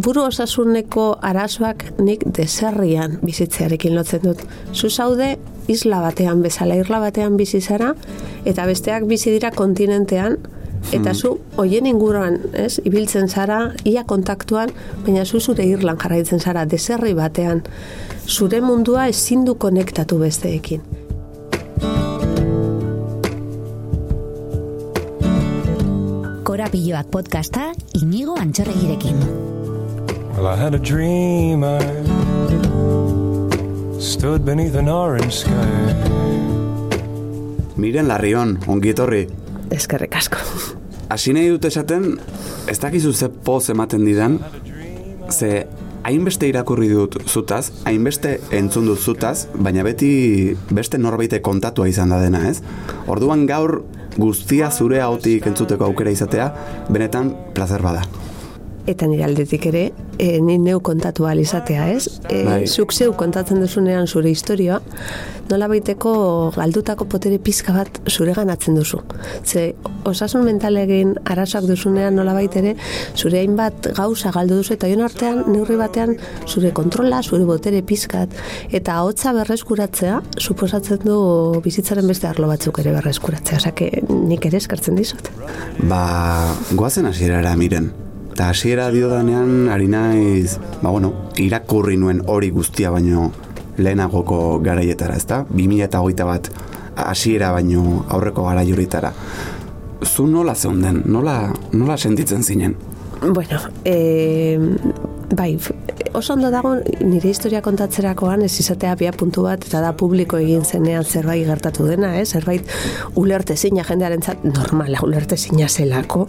buru osasuneko arazoak nik deserrian bizitzearekin lotzen dut. Zu zaude isla batean bezala, irla batean bizi zara eta besteak bizi dira kontinentean eta zu hoien inguruan, ez, ibiltzen zara ia kontaktuan, baina zu zure irlan jarraitzen zara deserri batean. Zure mundua ezin du konektatu besteekin. Korapiloak podcasta inigo antxorregirekin. Well, I had a dream I stood beneath an orange sky. Miren Larrion, ongi etorri. Eskerrik asko. Hasi nahi dut esaten, ez dakizu ze poz ematen didan, ze hainbeste irakurri dut zutaz, hainbeste entzun dut zutaz, baina beti beste norbaite kontatua izan da dena, ez? Orduan gaur guztia zure hautik entzuteko aukera izatea, benetan plazer bada. Eta nire aldetik ere, e, ni neu kontatu ahal izatea, ez? E, Bai. Zuk zeu kontatzen duzunean zure historioa, nola baiteko galdutako potere pizka bat zure ganatzen duzu. Ze osasun mentalegin arazoak duzunean nola ere, zure hainbat gauza galdu duzu, eta joan artean neurri batean zure kontrola, zure botere pizkat, eta hotza berreskuratzea, suposatzen du bizitzaren beste arlo batzuk ere berreskuratzea, osake nik ere eskartzen dizut. Ba, goazen hasierara miren. Eta hasiera diodanean ari naiz, ba bueno, irakurri nuen hori guztia baino lehenagoko garaietara, ezta? 2008 bat hasiera baino aurreko garaiuritara. Zu nola zeunden, nola, nola sentitzen zinen? Bueno, e, bai, oso ondo dago nire historia kontatzerakoan ez izatea bia puntu bat eta da publiko egin zenean zerbait gertatu dena, eh? zerbait ulertezina jendearentzat normala ulertezina zelako.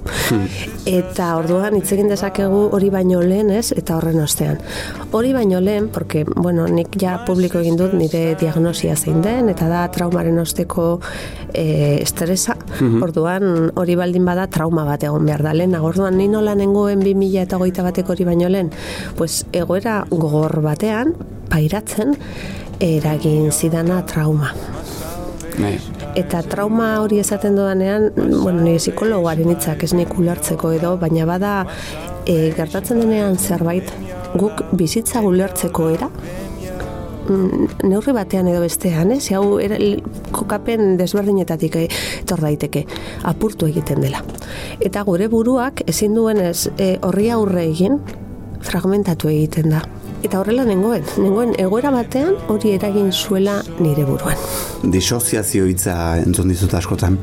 Eta orduan hitz egin dezakegu hori baino lehen, ez? Eta horren ostean. Hori baino lehen, porque, bueno, nik ja publiko egin dut nire diagnosia zein den, eta da traumaren osteko e, estresa. Orduan hori baldin bada trauma bat egon behar da lehen. Orduan ni nola nengoen 2000 eta goita bateko hori baino lehen, pues egoera gogor batean, pairatzen, eragin zidana trauma. Bai. Eta trauma hori esaten dodanean, bueno, nire psikologoaren hitzak ez nik ulertzeko edo, baina bada e, gertatzen denean zerbait guk bizitza ulertzeko era, mm, neurri batean edo bestean, ez? Hau era, kokapen desberdinetatik eh, etor daiteke, apurtu egiten dela. Eta gure buruak ezin duenez e, horri aurre egin, fragmentatu egiten da. Eta horrela nengoen, nengoen egoera batean hori eragin zuela nire buruan. Disoziazio hitza entzun dizut askotan.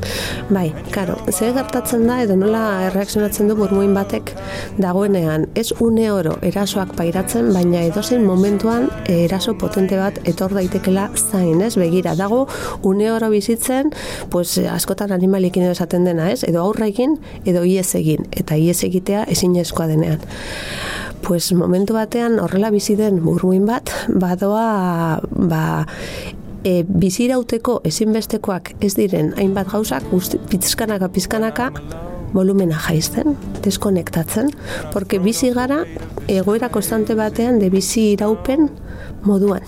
Bai, karo, zer gertatzen da edo nola erreakzionatzen du burmuin batek dagoenean, ez une oro erasoak pairatzen, baina edozein momentuan eraso potente bat etor daitekela zain, ez? Begira, dago une oro bizitzen, pues askotan animalekin edo esaten dena, ez? Edo aurra egin, edo iez egin, eta iez egitea ezinezkoa denean. Pues momentu batean horrela bizi den burmuin bat, badoa, ba, e, bizirauteko ezinbestekoak ez diren hainbat gauzak pizkanaka pizkanaka volumena jaizten, deskonektatzen, porque bizi gara egoera konstante batean de bizi iraupen moduan.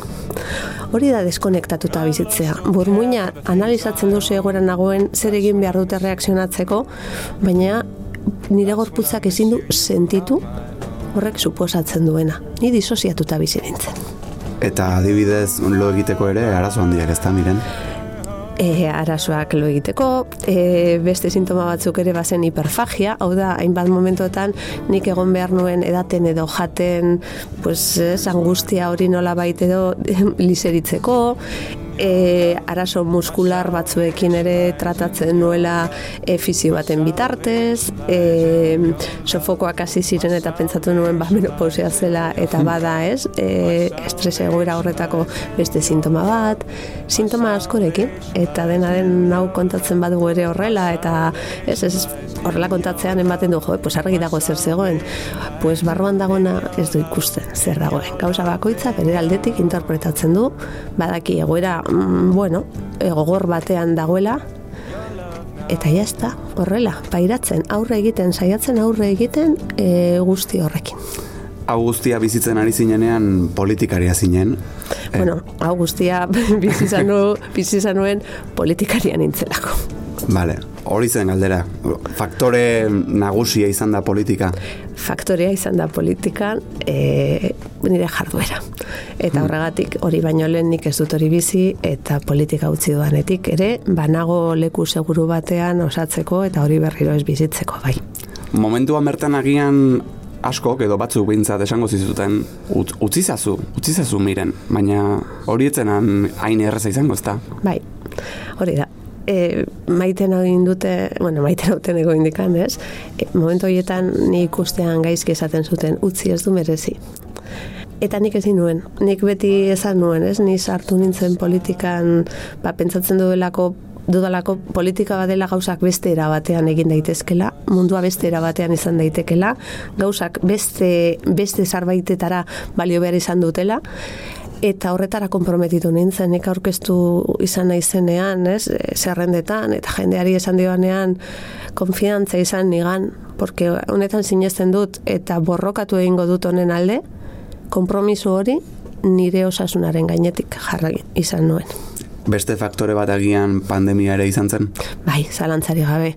Hori da deskonektatuta bizitzea. Burmuina analizatzen duzu egoera nagoen zer egin behar dute reakzionatzeko, baina nire gorputzak ezin du sentitu horrek suposatzen duena. Ni disoziatuta bizi nintzen. Eta adibidez lo egiteko ere arazo handiak ez da miren. e, arazoak lo egiteko, e, beste sintoma batzuk ere bazen hiperfagia, hau da, hainbat momentuetan nik egon behar nuen edaten edo jaten, pues, ez, angustia hori nola baita edo liseritzeko, e, arazo muskular batzuekin ere tratatzen nuela e, fisio baten bitartez, e, sofokoak hasi ziren eta pentsatu nuen ba menopausia zela eta bada ez, e, estres egoera horretako beste sintoma bat, sintoma askorekin, eta dena den hau kontatzen badugu ere horrela, eta ez, ez, horrela kontatzean ematen du, jo, pues argi dago zer zegoen, pues barruan dagona ez du ikusten zer dagoen. Gauza bakoitza bere aldetik interpretatzen du, badaki egoera, mm, bueno, gogor batean dagoela, eta jazta, horrela, pairatzen, aurre egiten, saiatzen aurre egiten e, guzti horrekin. Hau guztia bizitzen ari zinenean politikaria zinen. Eh, Bueno, hau guztia bizi izan nu- bizi izan nuen politikaria nintzelako. Vale. Hori zen galdera. Faktore nagusia izan da politika. faktoria izan da politikan e, nire jarduera. Eta horregatik hori baino lehen nik ez dut hori bizi eta politika utzi duanetik ere banago leku seguru batean osatzeko eta hori berriro ez bizitzeko bai. Momentuan bertan agian askok edo batzuk behintzat esango zizuten ut, utzi zazu, utzi zazu miren, baina hori etzenan hain erreza izango ezta. Bai, hori da. E, maiten egin dute, bueno, maiten hauten ego indikan, ez? E, momentu horietan ni ikustean gaizki esaten zuten, utzi ez du merezi. Eta nik ezin nuen, nik beti esan nuen, ez? Ni sartu nintzen politikan, ba, pentsatzen duelako dudalako politika badela gauzak beste era batean egin daitezkela, mundua beste era batean izan daitekela, gauzak beste, beste zarbaitetara balio behar izan dutela, eta horretara konprometitu nintzen, nik aurkeztu izan naizenean, ez, e, zerrendetan, eta jendeari esan dioanean, konfiantza izan nigan, porque honetan sinesten dut, eta borrokatu egingo dut honen alde, konpromiso hori nire osasunaren gainetik jarra izan nuen. Beste faktore bat agian pandemia ere izan zen. Bai, zalantzari gabe.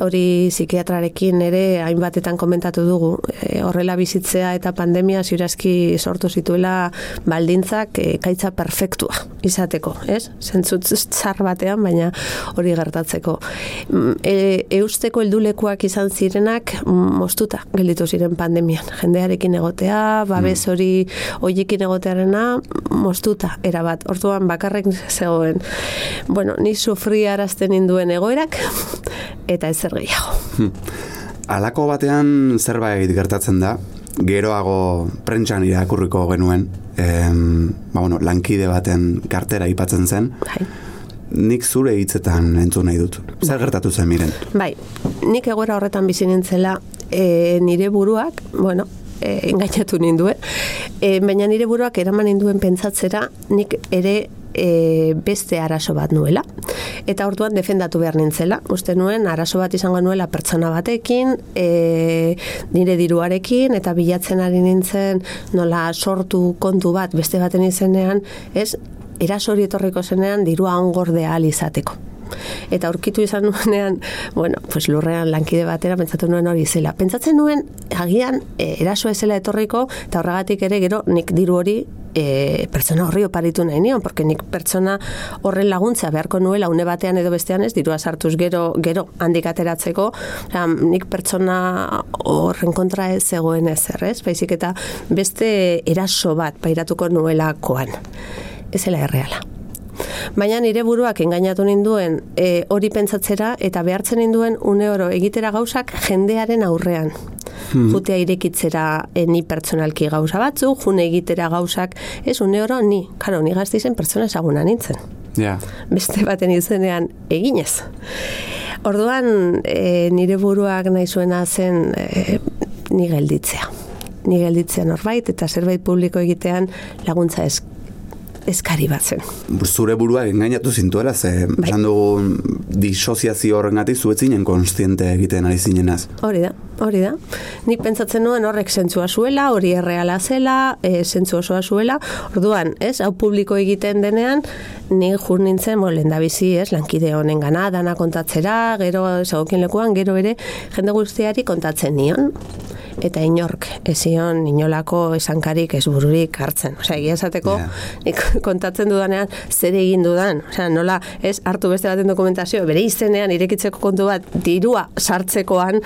Hori psikiatrarekin ere hainbatetan komentatu dugu. E, horrela bizitzea eta pandemia ziurazki sortu zituela baldintzak e, kaitza perfektua izateko, ez? Zentzut txar batean, baina hori gertatzeko. Mm, E, eusteko heldulekuak izan zirenak mm, moztuta gelditu ziren pandemian. Jendearekin egotea, babes hori hoiekin egotearena moztuta, erabat. Orduan bakarrek zegoen. Bueno, ni sufri arazten induen egoerak eta ezer gehiago. Alako batean zerbait gertatzen da, geroago prentxan irakurriko genuen, em, ba, bueno, lankide baten kartera aipatzen zen, Bai. nik zure hitzetan entzun nahi dut. Zer gertatu zen miren? Bai, nik egoera horretan bizi nintzela e, nire buruak, bueno, e, engainatu ninduen, e, baina nire buruak eraman ninduen pentsatzera nik ere e, beste arazo bat nuela. Eta orduan defendatu behar nintzela. Uste nuen arazo bat izango nuela pertsona batekin, e, nire diruarekin, eta bilatzen ari nintzen nola sortu kontu bat beste baten izenean, ez, eraso hori etorriko zenean dirua ongordea izateko. Eta aurkitu izan nuenean, bueno, pues lurrean lankide batera pentsatu nuen hori zela. Pentsatzen nuen, agian, e, eraso ezela etorriko, eta horregatik ere gero nik diru hori e, pertsona horri oparitu nahi nion, porque nik pertsona horren laguntza beharko nuela une batean edo bestean ez, dirua sartuz gero, gero handik ateratzeko, nik pertsona horren kontra ez zegoen ez? Baizik eta beste eraso bat pairatuko nuelakoan. Ez zela erreala. Baina nire buruak engainatu ninduen e, hori pentsatzera eta behartzen ninduen une oro egitera gauzak jendearen aurrean. Jutea irekitzera e, ni pertsonalki gauza batzu, june egitera gauzak, ez une oro ni, karo, ni gaztizen pertsona ezaguna nintzen. Ja, Beste baten izenean eginez. Orduan e, nire buruak nahi zuena zen e, ni gelditzea. Ni gelditzea norbait eta zerbait publiko egitean laguntza ez, eskari bat zen. zure burua engainatu zintuela, ze Bai. dugu disoziazio horrengatik zuetzinen konstiente egiten ari zinenaz. Hori da, hori da. Nik pentsatzen nuen horrek zentzua zuela, hori erreala zela, e, zentzu osoa zuela. Orduan, ez, hau publiko egiten denean, ni jur nintzen, bo, lehen bizi, ez, lankide honen gana, dana kontatzera, gero, zagokin lekuan, gero ere, jende guztiari kontatzen nion. Eta inork, ezion inolako esankarik ez bururik hartzen. Osea, egia esateko, nik kontatzen dudanean zer egin dudan. Osea, nola, ez hartu beste baten dokumentazio, bere izenean irekitzeko kontu bat dirua sartzekoan,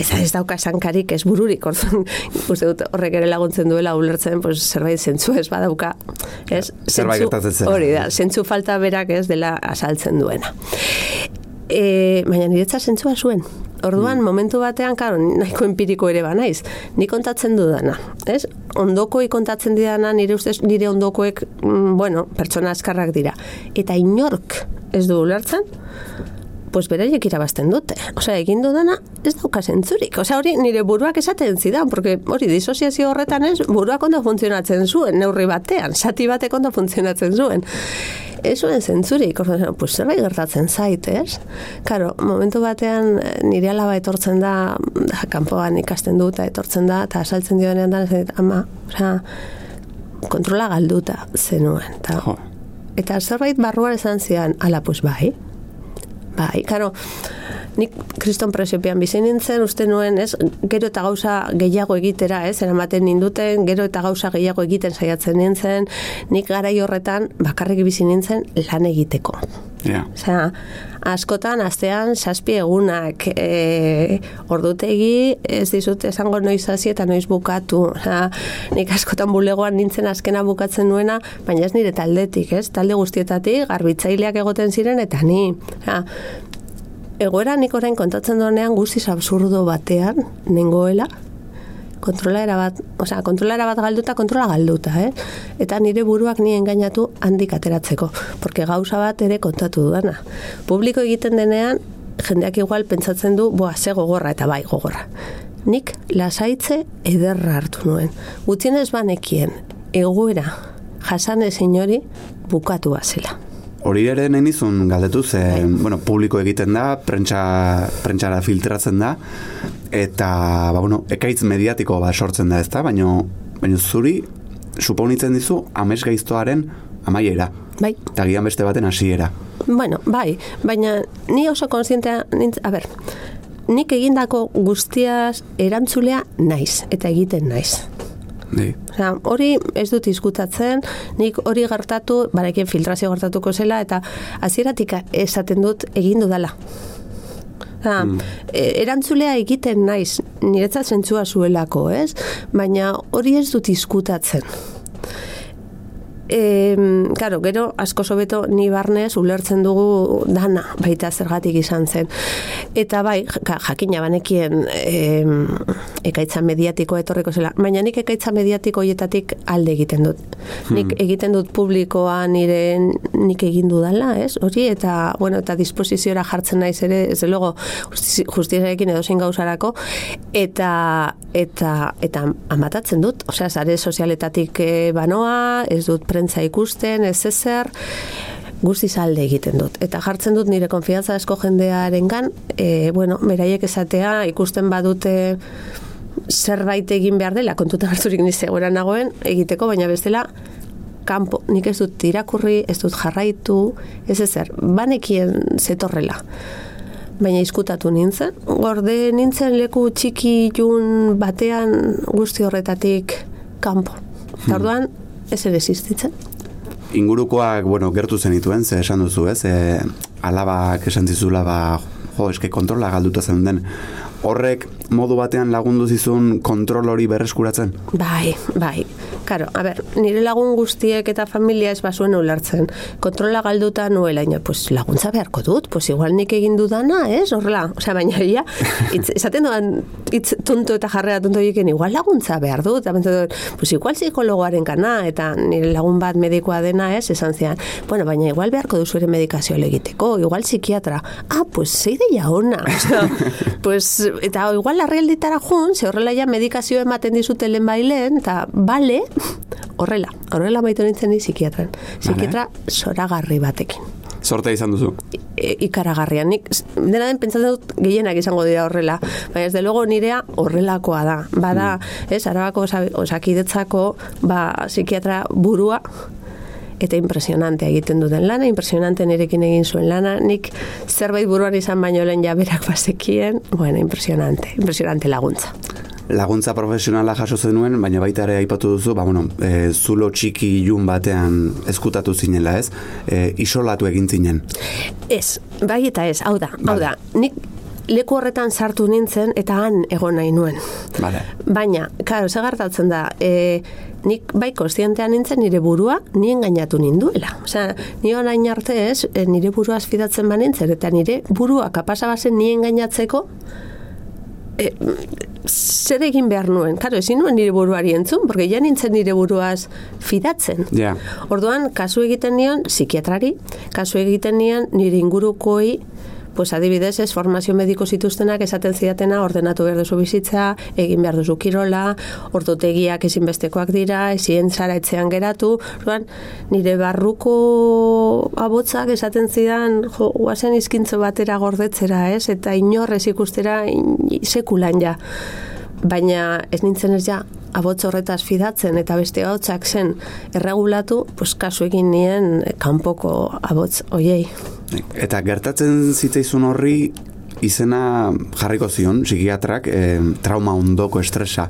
ez ez dauka esankarik ez bururik. Orduan, uste dut horrek ere laguntzen duela ulertzen, pues, zerbait zentzu ez badauka. Ez, Zerbait gertatzen. Hori da, zentzu falta berak ez dela asaltzen duena. E, baina niretza zentzua zuen. Orduan, momentu batean, karo, nahiko empiriko ere banaiz, ni kontatzen dudana, ez? Ondokoi kontatzen didana, nire ustez, nire ondokoek, mm, bueno, pertsona askarrak dira. Eta inork ez du ulertzen, pues beraiek irabazten dute. Osea, egin dudana ez dauka zentzurik. Osea, hori nire buruak esaten zidan, porque hori disoziazio horretan ez, buruak ondo funtzionatzen zuen, neurri batean, sati batek ondo funtzionatzen zuen. Ez zuen zentzurik, orduan, pues zerbait gertatzen zait, ez? Karo, momentu batean eh, nire alaba etortzen da, kanpoan ikasten dut, eta etortzen da, eta asaltzen dionean da, ez dit, ama, osea, kontrola galduta zenuen. Ta, Jo. Eta zerbait barruan esan zidan, ala, pues bai, Bai, karo, nik kriston presiopean bizi nintzen, uste nuen, ez, gero eta gauza gehiago egitera, ez, eramaten ninduten, gero eta gauza gehiago egiten saiatzen nintzen, nik garai horretan bakarrik bizi nintzen lan egiteko. Ja. Osea, askotan astean zazpi egunak e, ordutegi ez dizut esango noiz hasi eta noiz bukatu. Osea, nik askotan bulegoan nintzen azkena bukatzen nuena, baina ez nire taldetik, ez? Talde guztietatik garbitzaileak egoten ziren eta ni. Osea, egoera nik orain kontatzen duenean guztiz absurdo batean nengoela, kontrolaera bat, osea, kontrolaera bat galduta, kontrola galduta, eh? Eta nire buruak ni engainatu handik ateratzeko, porque gauza bat ere kontatu dudana. Publiko egiten denean, jendeak igual pentsatzen du, boa, ze gogorra eta bai gogorra. Nik lasaitze ederra hartu nuen. Gutxienez banekien, egoera, jasan ezin hori bukatu bazela. Hori ere nahi nizun galdetu, ze, bueno, publiko egiten da, prentsa, prentsara filtratzen da, eta, ba, bueno, ekaitz mediatiko bat sortzen da, ezta, baina, baina zuri, suponitzen dizu, ames gaiztoaren amaiera. Bai. Eta gian beste baten hasiera. Bueno, bai, baina ni oso konsientea nintz, a ber, nik egindako guztiaz erantzulea naiz, eta egiten naiz. Bai. Osea, hori ez dut izkutatzen, nik hori gertatu, barekin filtrazio gertatuko zela, eta hasieratik esaten dut egin dudala. Osea, e, erantzulea egiten naiz, niretzat zentzua zuelako, ez? Baina hori ez dut izkutatzen. E, claro, gero asko sobeto ni barnez ulertzen dugu dana baita zergatik izan zen. Eta bai, ja, jakina banekien e, ekaitza mediatiko etorriko zela, baina nik ekaitza mediatiko hoietatik alde egiten dut. Nik egiten dut publikoa nire nik egin dudala, ez? Hori eta bueno, eta disposiziora jartzen naiz ere, ez luego justiziarekin edo zein gauzarako eta eta eta amatatzen dut, osea, sare sozialetatik e, banoa, ez dut prentza ikusten, ez ezer, guztiz alde egiten dut. Eta jartzen dut nire konfiantza asko jendearen gan, e, bueno, beraiek esatea, ikusten badute zerbait egin behar dela, kontutan harturik nizegora nagoen, egiteko, baina bestela, kanpo, nik ez dut irakurri, ez dut jarraitu, ez ezer, banekien zetorrela. Baina izkutatu nintzen, gorde nintzen leku txiki jun batean guzti horretatik kanpo. Eta orduan, ez existitzen. Ingurukoak, bueno, gertu zenituen, ze esan duzu, ez? E, alabak esan zizula, ba, jo, eske kontrola galduta zen den. Horrek modu batean lagundu zizun kontrol hori berreskuratzen? Bai, bai. Karo, a ber, nire lagun guztiek eta familia ez basuen ulertzen. Kontrola galduta nuela, ina, pues laguntza beharko dut, pues igual nik egin dudana, ez? Horrela, osea, baina ia, itz, esaten duan, itz tonto eta jarrera tonto egiten, igual laguntza behar dut, eta dut, pues igual psikologoaren kana, eta nire lagun bat medikoa dena, ez? Esan zian, bueno, baina igual beharko duzu ere medikazio egiteko, igual psikiatra, ah, pues zeideia ona, osea, pues, eta igual larrealditara jun, ze horrela ja medikazio ematen dizute lehen bailen, eta bale, horrela, horrela baitu nintzen ni psikiatran. Psikiatra zoragarri batekin. Sortea izan duzu. E, ikaragarria. Nik, dena den pentsatzen dut gehienak izango dira horrela. Baina ez de logo nirea horrelakoa da. Bada, ez, arabako osa- osakidetzako, ba, psikiatra burua, eta impresionante egiten duten lana, impresionante nirekin egin zuen lana, nik zerbait buruan izan baino lehen jaberak bazekien, bueno, impresionante, impresionante laguntza. Laguntza profesionala jaso zenuen, baina baita ere aipatu duzu, ba, bueno, e, zulo txiki ilun batean ezkutatu zinela, ez? E, isolatu egin zinen. Ez, bai eta ez, hau da, hau da, nik leku horretan sartu nintzen eta han egon nahi nuen. Vale. Baina, karo, ze gertatzen da, e, nik bai kostientean nintzen nire burua nien gainatu ninduela. Osea, ni orain arte ez, e, nire burua fidatzen banintzen, eta nire burua kapasa bazen nien gainatzeko, e, zer egin behar nuen? Karo, ezin nuen nire buruari entzun, porque ja nintzen nire buruaz fidatzen. Ja. Orduan, kasu egiten nion psikiatrari, kasu egiten nion nire ingurukoi pues adibidez, ez formazio mediko zituztenak esaten zidatena ordenatu behar duzu bizitza, egin behar duzu kirola, ordutegiak ezinbestekoak dira, ezin zara etxean geratu, orduan, nire barruko abotzak esaten zidan, jo, guazen izkintzo batera gordetzera, ez, eta inorrez ikustera in- sekulan ja. Baina ez nintzen ez ja, abotz horretaz fidatzen eta beste ahotsak zen erregulatu, pues kasu egin nien kanpoko abotz oiei. Eta gertatzen zitzaizun horri izena jarriko zion, psikiatrak, e, trauma ondoko estresa.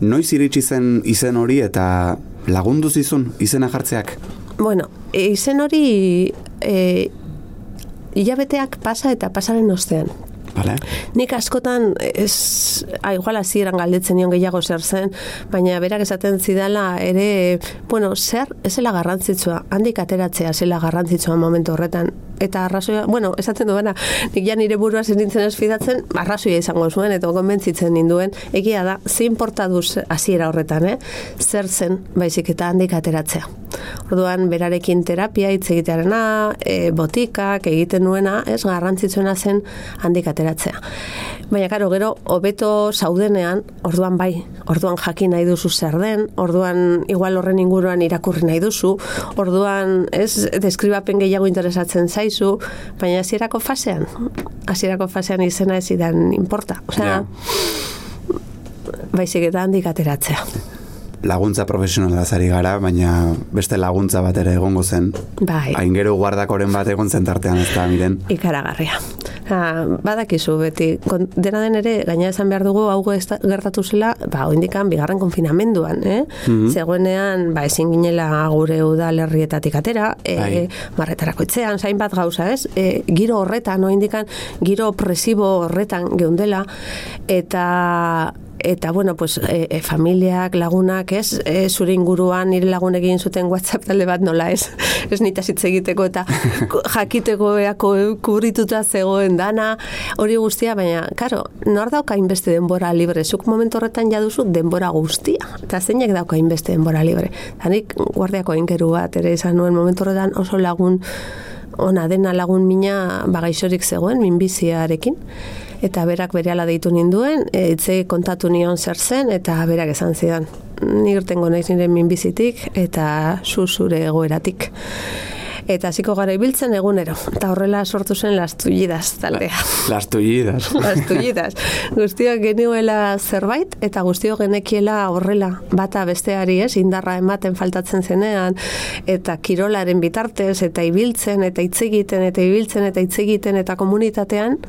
Noiz iritsi zen izen hori eta lagundu zizun izena jartzeak? Bueno, izen hori e, hilabeteak pasa eta pasaren ostean. Bale? Nik askotan, ez, a, igual hasieran galdetzen nion gehiago zer zen, baina berak esaten zidala ere, bueno, zer, ez zela garrantzitsua, handik ateratzea zela garrantzitsua momentu horretan. Eta arrazoia, bueno, esaten duena, nik ja nire burua zen nintzen ez fidatzen, arrazoia izango zuen, eta konbentzitzen ninduen, egia da, ze importa duz hasiera horretan, eh? zer zen, baizik eta handik ateratzea. Orduan, berarekin terapia hitz egitearena, e, botikak egiten nuena, ez garrantzitsuena zen handik ateratzea. Baina, karo, gero, hobeto zaudenean, orduan bai, orduan jakin nahi duzu zer den, orduan igual horren inguruan irakurri nahi duzu, orduan, ez, deskribapen gehiago interesatzen zaizu, baina hasierako fasean, hasierako fasean izena ez idan importa. Osea, baizik eta handik ateratzea. Laguntza profesionala zari gara, baina beste laguntza bat ere egongo zen. Bai. Hain gero guardakoren bat egon zen tartean ez da, miren. ikaragarria. Ha, badakizu beti, kon, dena den ere, gaina esan behar dugu, hau gertatu zela, ba, oindikan, bigarren konfinamenduan, eh? Mhm. Zegoenean, ba, ezin ginela gure udalerrietatik atera, e, Bai. marretarako itzean, zain bat gauza, ez? E, giro horretan, oindikan, giro opresibo horretan geundela, eta eta bueno, pues, e, e, familiak, lagunak, ez, e, zure inguruan nire lagun egin zuten WhatsApp talde bat nola, ez, ez nitaz hitz egiteko eta jakiteko eako kubrituta zegoen dana, hori guztia, baina, karo, nor dauka inbeste denbora libre, zuk momentu horretan jaduzu denbora guztia, eta zeinek dauka inbeste denbora libre. Eta nik guardiako inkeru bat, ere izan nuen momentu horretan oso lagun ona dena lagun mina bagaixorik zegoen, minbiziarekin, eta berak berehala deitu ninduen, e, hitze kontatu nion zer zen, eta berak esan zidan, ni irtengo naiz nire minbizitik, eta zu zure egoeratik. Eta hasiko gara ibiltzen egunero, eta horrela sortu zen las tullidaz taldea. Las tullidas. Las tullidas. Guztiok genuela zerbait, eta guztiok genekiela horrela bata besteari ez, indarra ematen faltatzen zenean, eta kirolaren bitartez, eta ibiltzen, eta hitz egiten, eta ibiltzen, eta hitz egiten, eta komunitatean,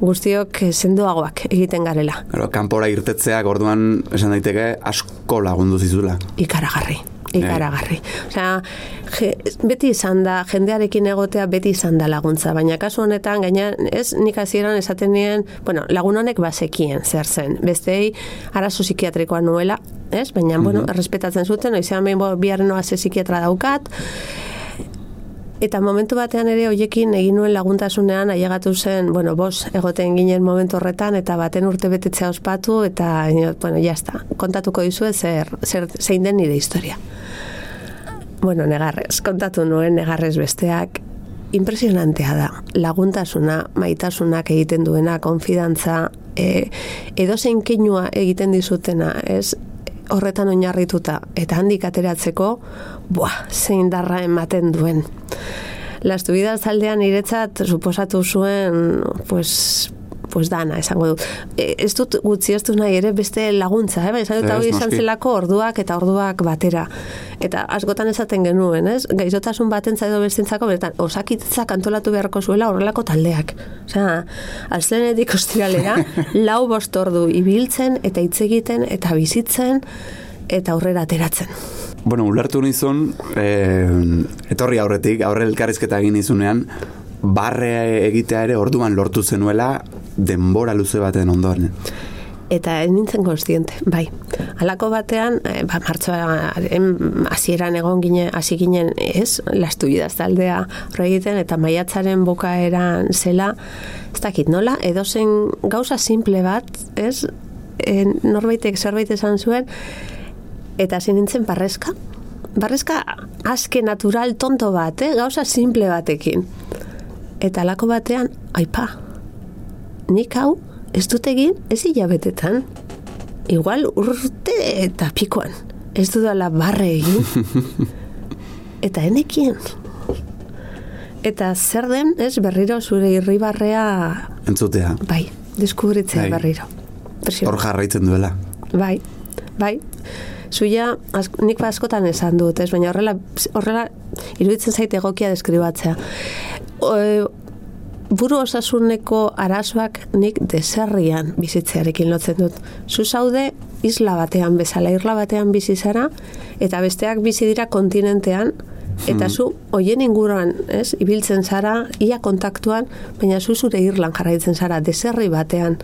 guztiok eh, sendoagoak egiten garela. Claro, kanpora irtetzeak orduan esan daiteke asko lagundu zizula. ikaragarri ikaragarri. Osea, je, beti izan da, jendearekin egotea beti izan da laguntza, baina kasu honetan, gaina, ez, nik hasieran esaten nien, bueno, lagun honek bazekien zer zen, bestei arazo psikiatrikoa nuela, ez, baina, bueno, errespetatzen zuten, oizean behin bo, biharren oaze psikiatra daukat, Eta momentu batean ere hoiekin egin nuen laguntasunean ailegatu zen, bueno, bos egoten ginen momentu horretan eta baten urte betetzea ospatu eta bueno, ya está. Kontatuko dizuet zer, zer zein den nire historia. Bueno, negarrez, kontatu nuen negarrez besteak impresionantea da. Laguntasuna, maitasunak egiten duena, konfidantza, e, edozein keinua egiten dizutena, ez? horretan oinarrituta eta handik ateratzeko, buah, zein darra ematen duen. Las tubidas aldean iretzat suposatu zuen, pues, pues dana, esango dut. E, ez dut gutzi ez dut nahi ere beste laguntza, eh? esan dut Ez, hau izan zelako orduak eta orduak batera. Eta askotan esaten genuen, ez? Gaizotasun batentza edo bestentzako, beretan, osakitzak antolatu beharko zuela horrelako taldeak. Osea, alzenetik ostiralera, lau bost ordu ibiltzen eta hitz egiten eta bizitzen eta aurrera ateratzen. Bueno, ulertu nizun, eh, etorri aurretik, aurre elkarrizketa egin nizunean, barre egitea ere orduan lortu zenuela denbora luze baten ondoren. Eta ez nintzen konstiente, bai. Halako batean, e, ba, martxoaren hasieran egon ginen, hasi ginen, ez, lastu taldea horre egiten, eta maiatzaren bokaeran zela, ez dakit nola, edozen gauza simple bat, ez, e, norbaitek zerbait esan zuen, eta hasi nintzen barrezka. Barrezka aske natural tonto bat, eh? gauza simple batekin. Eta halako batean, aipa, nik hau ez dut egin ez hilabetetan. Igual urte eta pikoan. Ez dudala barre egin. eta enekien. Eta zer den, ez berriro zure irribarrea, Entzutea, bai, deskubritzea Bai. berriro. Hor jarraitzen duela. Bai, bai. Zuia, nik askotan esan dut, ez, baina horrela, horrela iruditzen zaite egokia deskribatzea. O, buru osasuneko arazoak nik deserrian bizitzearekin lotzen dut. Zu zaude isla batean bezala, irla batean bizi zara, eta besteak bizi dira kontinentean, eta zu hoien inguruan, ez, ibiltzen zara, ia kontaktuan, baina zu zure irlan jarraitzen zara, deserri batean.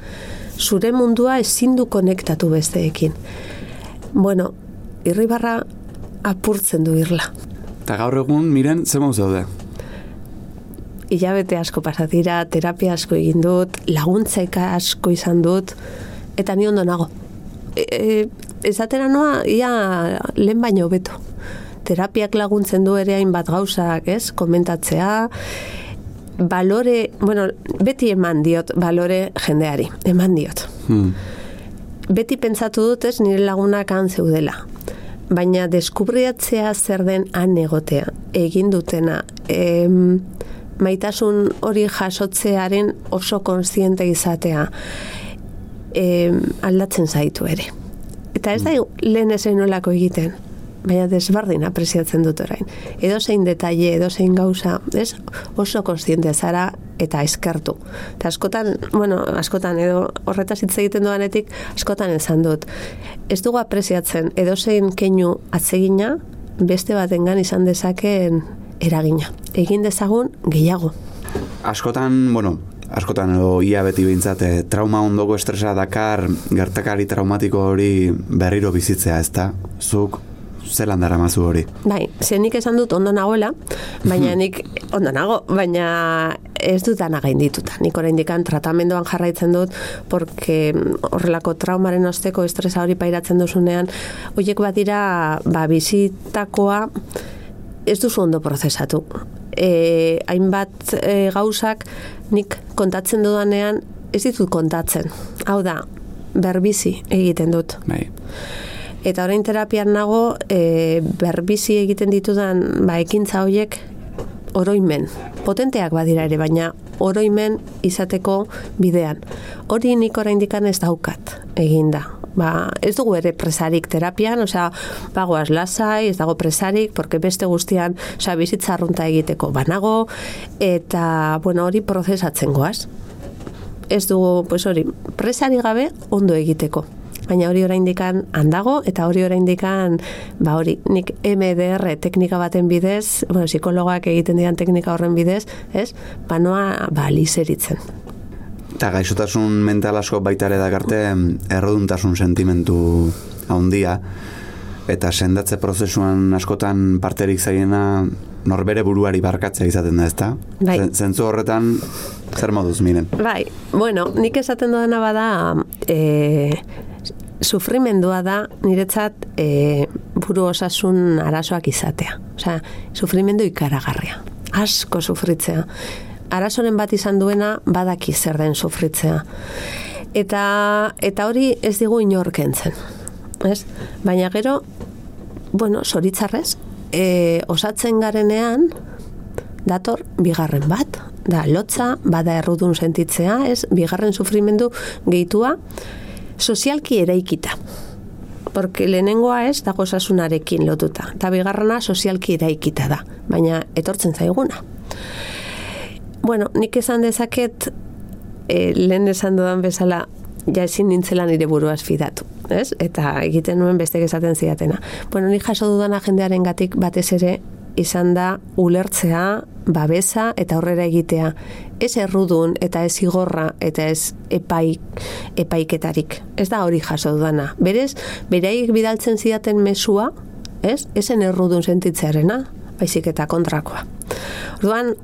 Zure mundua ezin du konektatu besteekin. Bueno, irribarra apurtzen du irla. Eta gaur egun, miren, ze mauz daude? hilabete asko pasa dira, terapia asko egin dut, laguntzaika asko izan dut, eta ni ondo nago. E, e, ezatera noa, ia lehen baino beto. Terapiak laguntzen du ere hainbat gauzak, ez? Komentatzea, balore, bueno, beti eman diot balore jendeari, eman diot. Hmm. Beti pentsatu dut ez nire lagunak han zeudela. Baina deskubriatzea zer den han egotea, egin dutena, em, maitasun hori jasotzearen oso konstiente izatea e, aldatzen zaitu ere. Eta ez da lehen ezen nolako egiten, baina desbardin apreziatzen dut orain. Edo zein detalle, edo zein gauza, ez? oso konstiente zara eta eskertu. Eta askotan, bueno, askotan edo horretaz hitz egiten doanetik, askotan esan dut. Ez dugu apreziatzen edo zein keinu atzegina, beste batengan izan dezakeen eragina. Egin dezagun gehiago. Askotan, bueno, askotan edo ia beti behintzat, eh, trauma ondoko estresa dakar gertakari traumatiko hori berriro bizitzea, ez da? Zuk zelan dara mazu hori? Bai, ze nik esan dut ondo nagoela, baina nik ondo nago, baina ez dut dana gaindituta. Nik oraindikan tratamendoan jarraitzen dut, porque horrelako traumaren osteko estresa hori pairatzen duzunean, horiek badira, ba, bizitakoa, ez duzu ondo prozesatu. E, hainbat e, gauzak nik kontatzen dudanean ez ditut kontatzen. Hau da, berbizi egiten dut. Bai. Eta orain terapian nago, e, berbizi egiten ditudan ba, ekintza horiek oroimen. Potenteak badira ere, baina oroimen izateko bidean. Hori nik oraindikan ez daukat eginda ba, ez dugu ere presarik terapian, osea, bagoaz lasai, ez dago presarik, porque beste guztian, osea, bizitza arrunta egiteko banago, eta, bueno, hori prozesatzen goaz. Ez dugu, pues hori, presari gabe ondo egiteko. Baina hori oraindikan handago eta hori oraindikan ba hori nik MDR teknika baten bidez, bueno, psikologoak egiten dian teknika horren bidez, ez? Banoa ba liseritzen. Eta gaixotasun mental asko baita ere dakarte erroduntasun sentimentu handia eta sendatze prozesuan askotan parterik zaiena norbere buruari barkatzea izaten da, ezta? Bai. Zentzu horretan zer moduz miren? Bai, bueno, nik esaten dudana bada e, sufrimendua da niretzat e, buru osasun arazoak izatea. Osea, sufrimendu ikaragarria. Asko sufritzea arazoren bat izan duena badaki zer den sufritzea. Eta, eta hori ez digu inorkentzen. Ez? Baina gero, bueno, soritzarrez, e, osatzen garenean, dator bigarren bat. Da, lotza, bada errudun sentitzea, ez? Bigarren sufrimendu gehitua, sozialki eraikita. Porque lehenengoa ez, dago osasunarekin lotuta. Eta bigarrena sozialki eraikita da. Baina etortzen zaiguna. Bueno, nik esan dezaket, e, lehen esan dudan bezala, ja ezin nintzela nire buruaz fidatu, ez? Eta egiten nuen beste esaten zidatena. Bueno, nik jaso dudan agendearen gatik batez ere, izan da ulertzea, babesa eta aurrera egitea. Ez errudun eta ez igorra eta ez epaik, epaiketarik. Ez da hori jaso dudana. Berez, bereik bidaltzen zidaten mesua, ez? Ezen errudun sentitzearena, baizik eta kontrakoa. Orduan,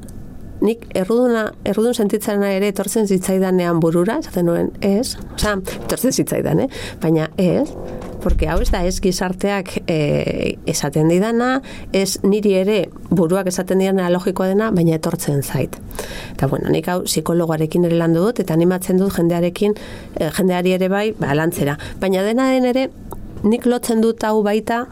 nik erruduna, errudun sentitzen ere etortzen zitzaidanean burura, esaten nuen, ez, oza, etortzen zitzaidan, eh? baina ez, porque hau ez da ez gizarteak e, esaten didana, ez niri ere buruak esaten didana logikoa dena, baina etortzen zait. Eta bueno, nik hau psikologoarekin ere landu dut, eta animatzen dut jendearekin, e, jendeari ere bai, ba, lantzera. Baina dena den ere, nik lotzen dut hau baita,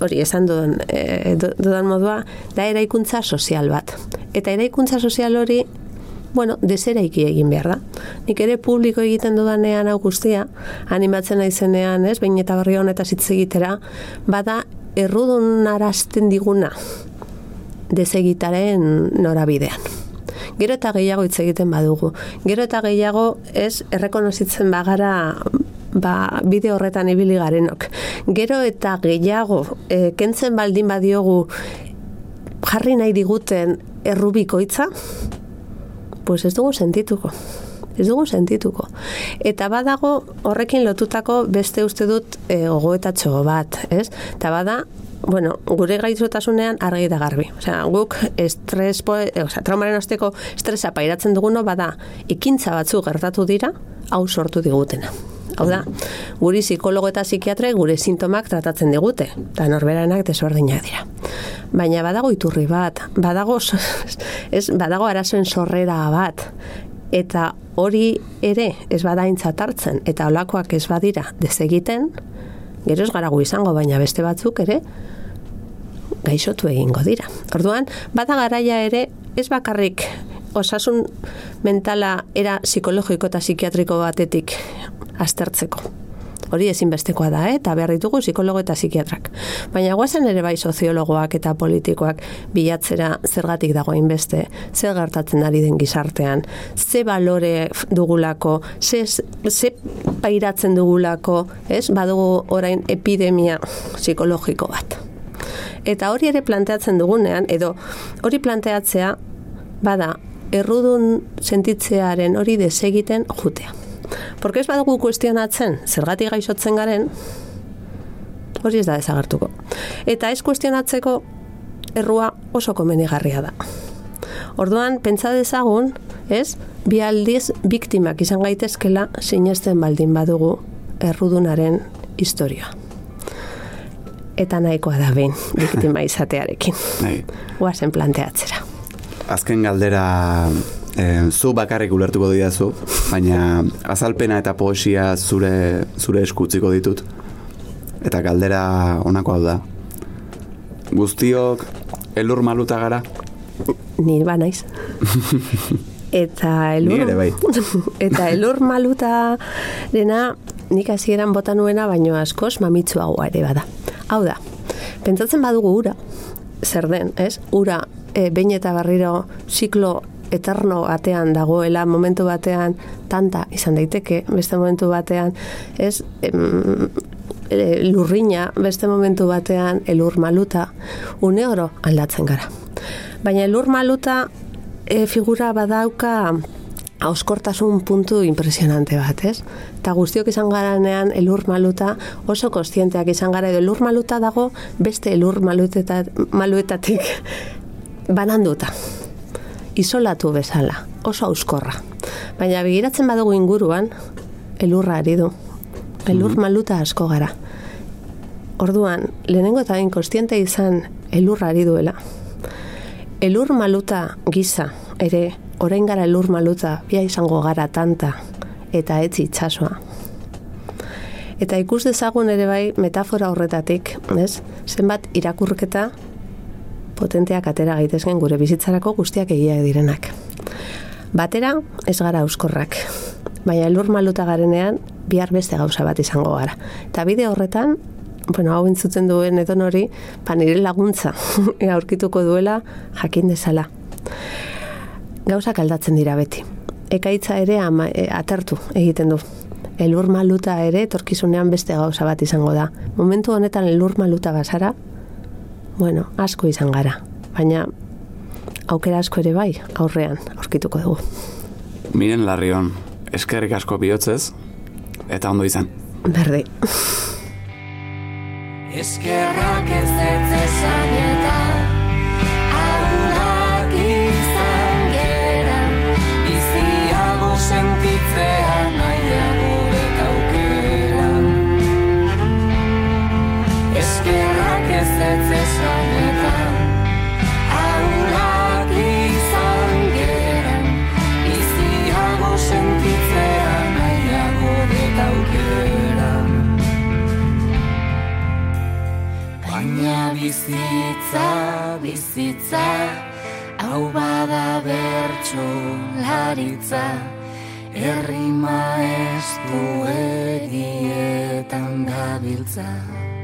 hori esan dudan, e, dudan modua, da eraikuntza sozial bat. Eta eraikuntza sozial hori, bueno, deseraiki egin behar da. Nik ere publiko egiten dudanean hau guztia, animatzen naizenean, ez, behin eta barri honetaz hitz egitera, bada errudun arazten diguna desegitaren norabidean. Gero eta gehiago hitz egiten badugu. Gero eta gehiago ez errekonozitzen bagara ba, bide horretan ibili garenok. Gero eta gehiago e, kentzen baldin badiogu jarri nahi diguten errubikoitza, pues ez dugu sentituko. Ez dugu sentituko. Eta badago horrekin lotutako beste uste dut e, gogoetatxo bat, ez? Eta bada, bueno, gure gaizotasunean argi da garbi. Osea, guk estres, e, osea, traumaren osteko estresa pairatzen duguno bada ikintza batzu gertatu dira, hau sortu digutena. Hau da, guri psikologo eta psikiatre gure sintomak tratatzen digute, eta norberanak desberdinak dira. Baina badago iturri bat, badago, ez, badago arazoen sorrera bat, eta hori ere ez badaintzat hartzen, eta olakoak ez badira desegiten, gero ez garagu izango, baina beste batzuk ere, gaixotu egingo dira. Orduan, bada garaia ere, ez bakarrik osasun mentala era psikologiko eta psikiatriko batetik aztertzeko. Hori ezinbestekoa da, eh? eta behar ditugu psikologo eta psikiatrak. Baina guazen ere bai soziologoak eta politikoak bilatzera zergatik dagoen beste, zer gertatzen ari den gizartean, ze balore dugulako, ze, ze pairatzen dugulako, ez? badugu orain epidemia psikologiko bat. Eta hori ere planteatzen dugunean, edo hori planteatzea, bada, errudun sentitzearen hori desegiten jutea. Porque ez badugu kuestionatzen, zergatik gaixotzen garen, hori ez da desagertuko. Eta ez kuestionatzeko, errua oso komenigarria da. Orduan, pentsa dezagun, ez, bi aldiz biktimak izan gaitezkela sinesten baldin badugu errudunaren historia. Eta nahikoa da behin biktima izatearekin. Nahi. Guazen planteatzera. Azken galdera e, zu bakarrik ulertuko didazu, baina azalpena eta poesia zure, zure eskutziko ditut. Eta galdera honako hau da. Guztiok elur maluta gara? Ni ba naiz. eta elur... Ni ere bai. eta elur maluta dena nik hasieran bota nuena baino askoz mamitsuagoa ere bada. Hau da, pentsatzen badugu ura, zer den, ez? Ura e, behin eta barriro ziklo eterno batean dagoela momentu batean tanta izan daiteke beste momentu batean ez em, e, lurrina beste momentu batean elur maluta une oro aldatzen gara baina elur maluta e, figura badauka auskortasun puntu impresionante bat, ez? Eta guztiok izan garanean elur maluta oso kostienteak izan gara edo elur maluta dago beste elur malutetat, maluetatik bananduta isolatu bezala, oso auskorra. Baina begiratzen badugu inguruan, elurra ari du. Elur Mhm. maluta asko gara. Orduan, lehenengo eta kostiente izan elurra ari duela. Elur maluta giza, ere, orain gara elur maluta, bia izango gara tanta, eta etzi itxasoa. Eta ikus dezagun ere bai metafora horretatik, ez? Zenbat irakurketa potenteak atera gaitezken gure bizitzarako guztiak egia direnak. Batera, ez gara euskorrak. Baina elur maluta garenean, bihar beste gauza bat izango gara. Eta bide horretan, bueno, hau entzuten duen edon hori, pa nire laguntza aurkituko duela jakin dezala. Gauzak aldatzen dira beti. Ekaitza ere ama, e, atertu egiten du. Elur maluta ere etorkizunean beste gauza bat izango da. Momentu honetan elur maluta bazara, bueno, asko izan gara. Baina aukera asko ere bai, aurrean aurkituko dugu. Miren Larrion, eskerrik asko bihotzez, eta ondo izan. Berdi. Eskerrak ez ez bizitza, hau bada bertso laritza, herri maestu egietan gabiltza.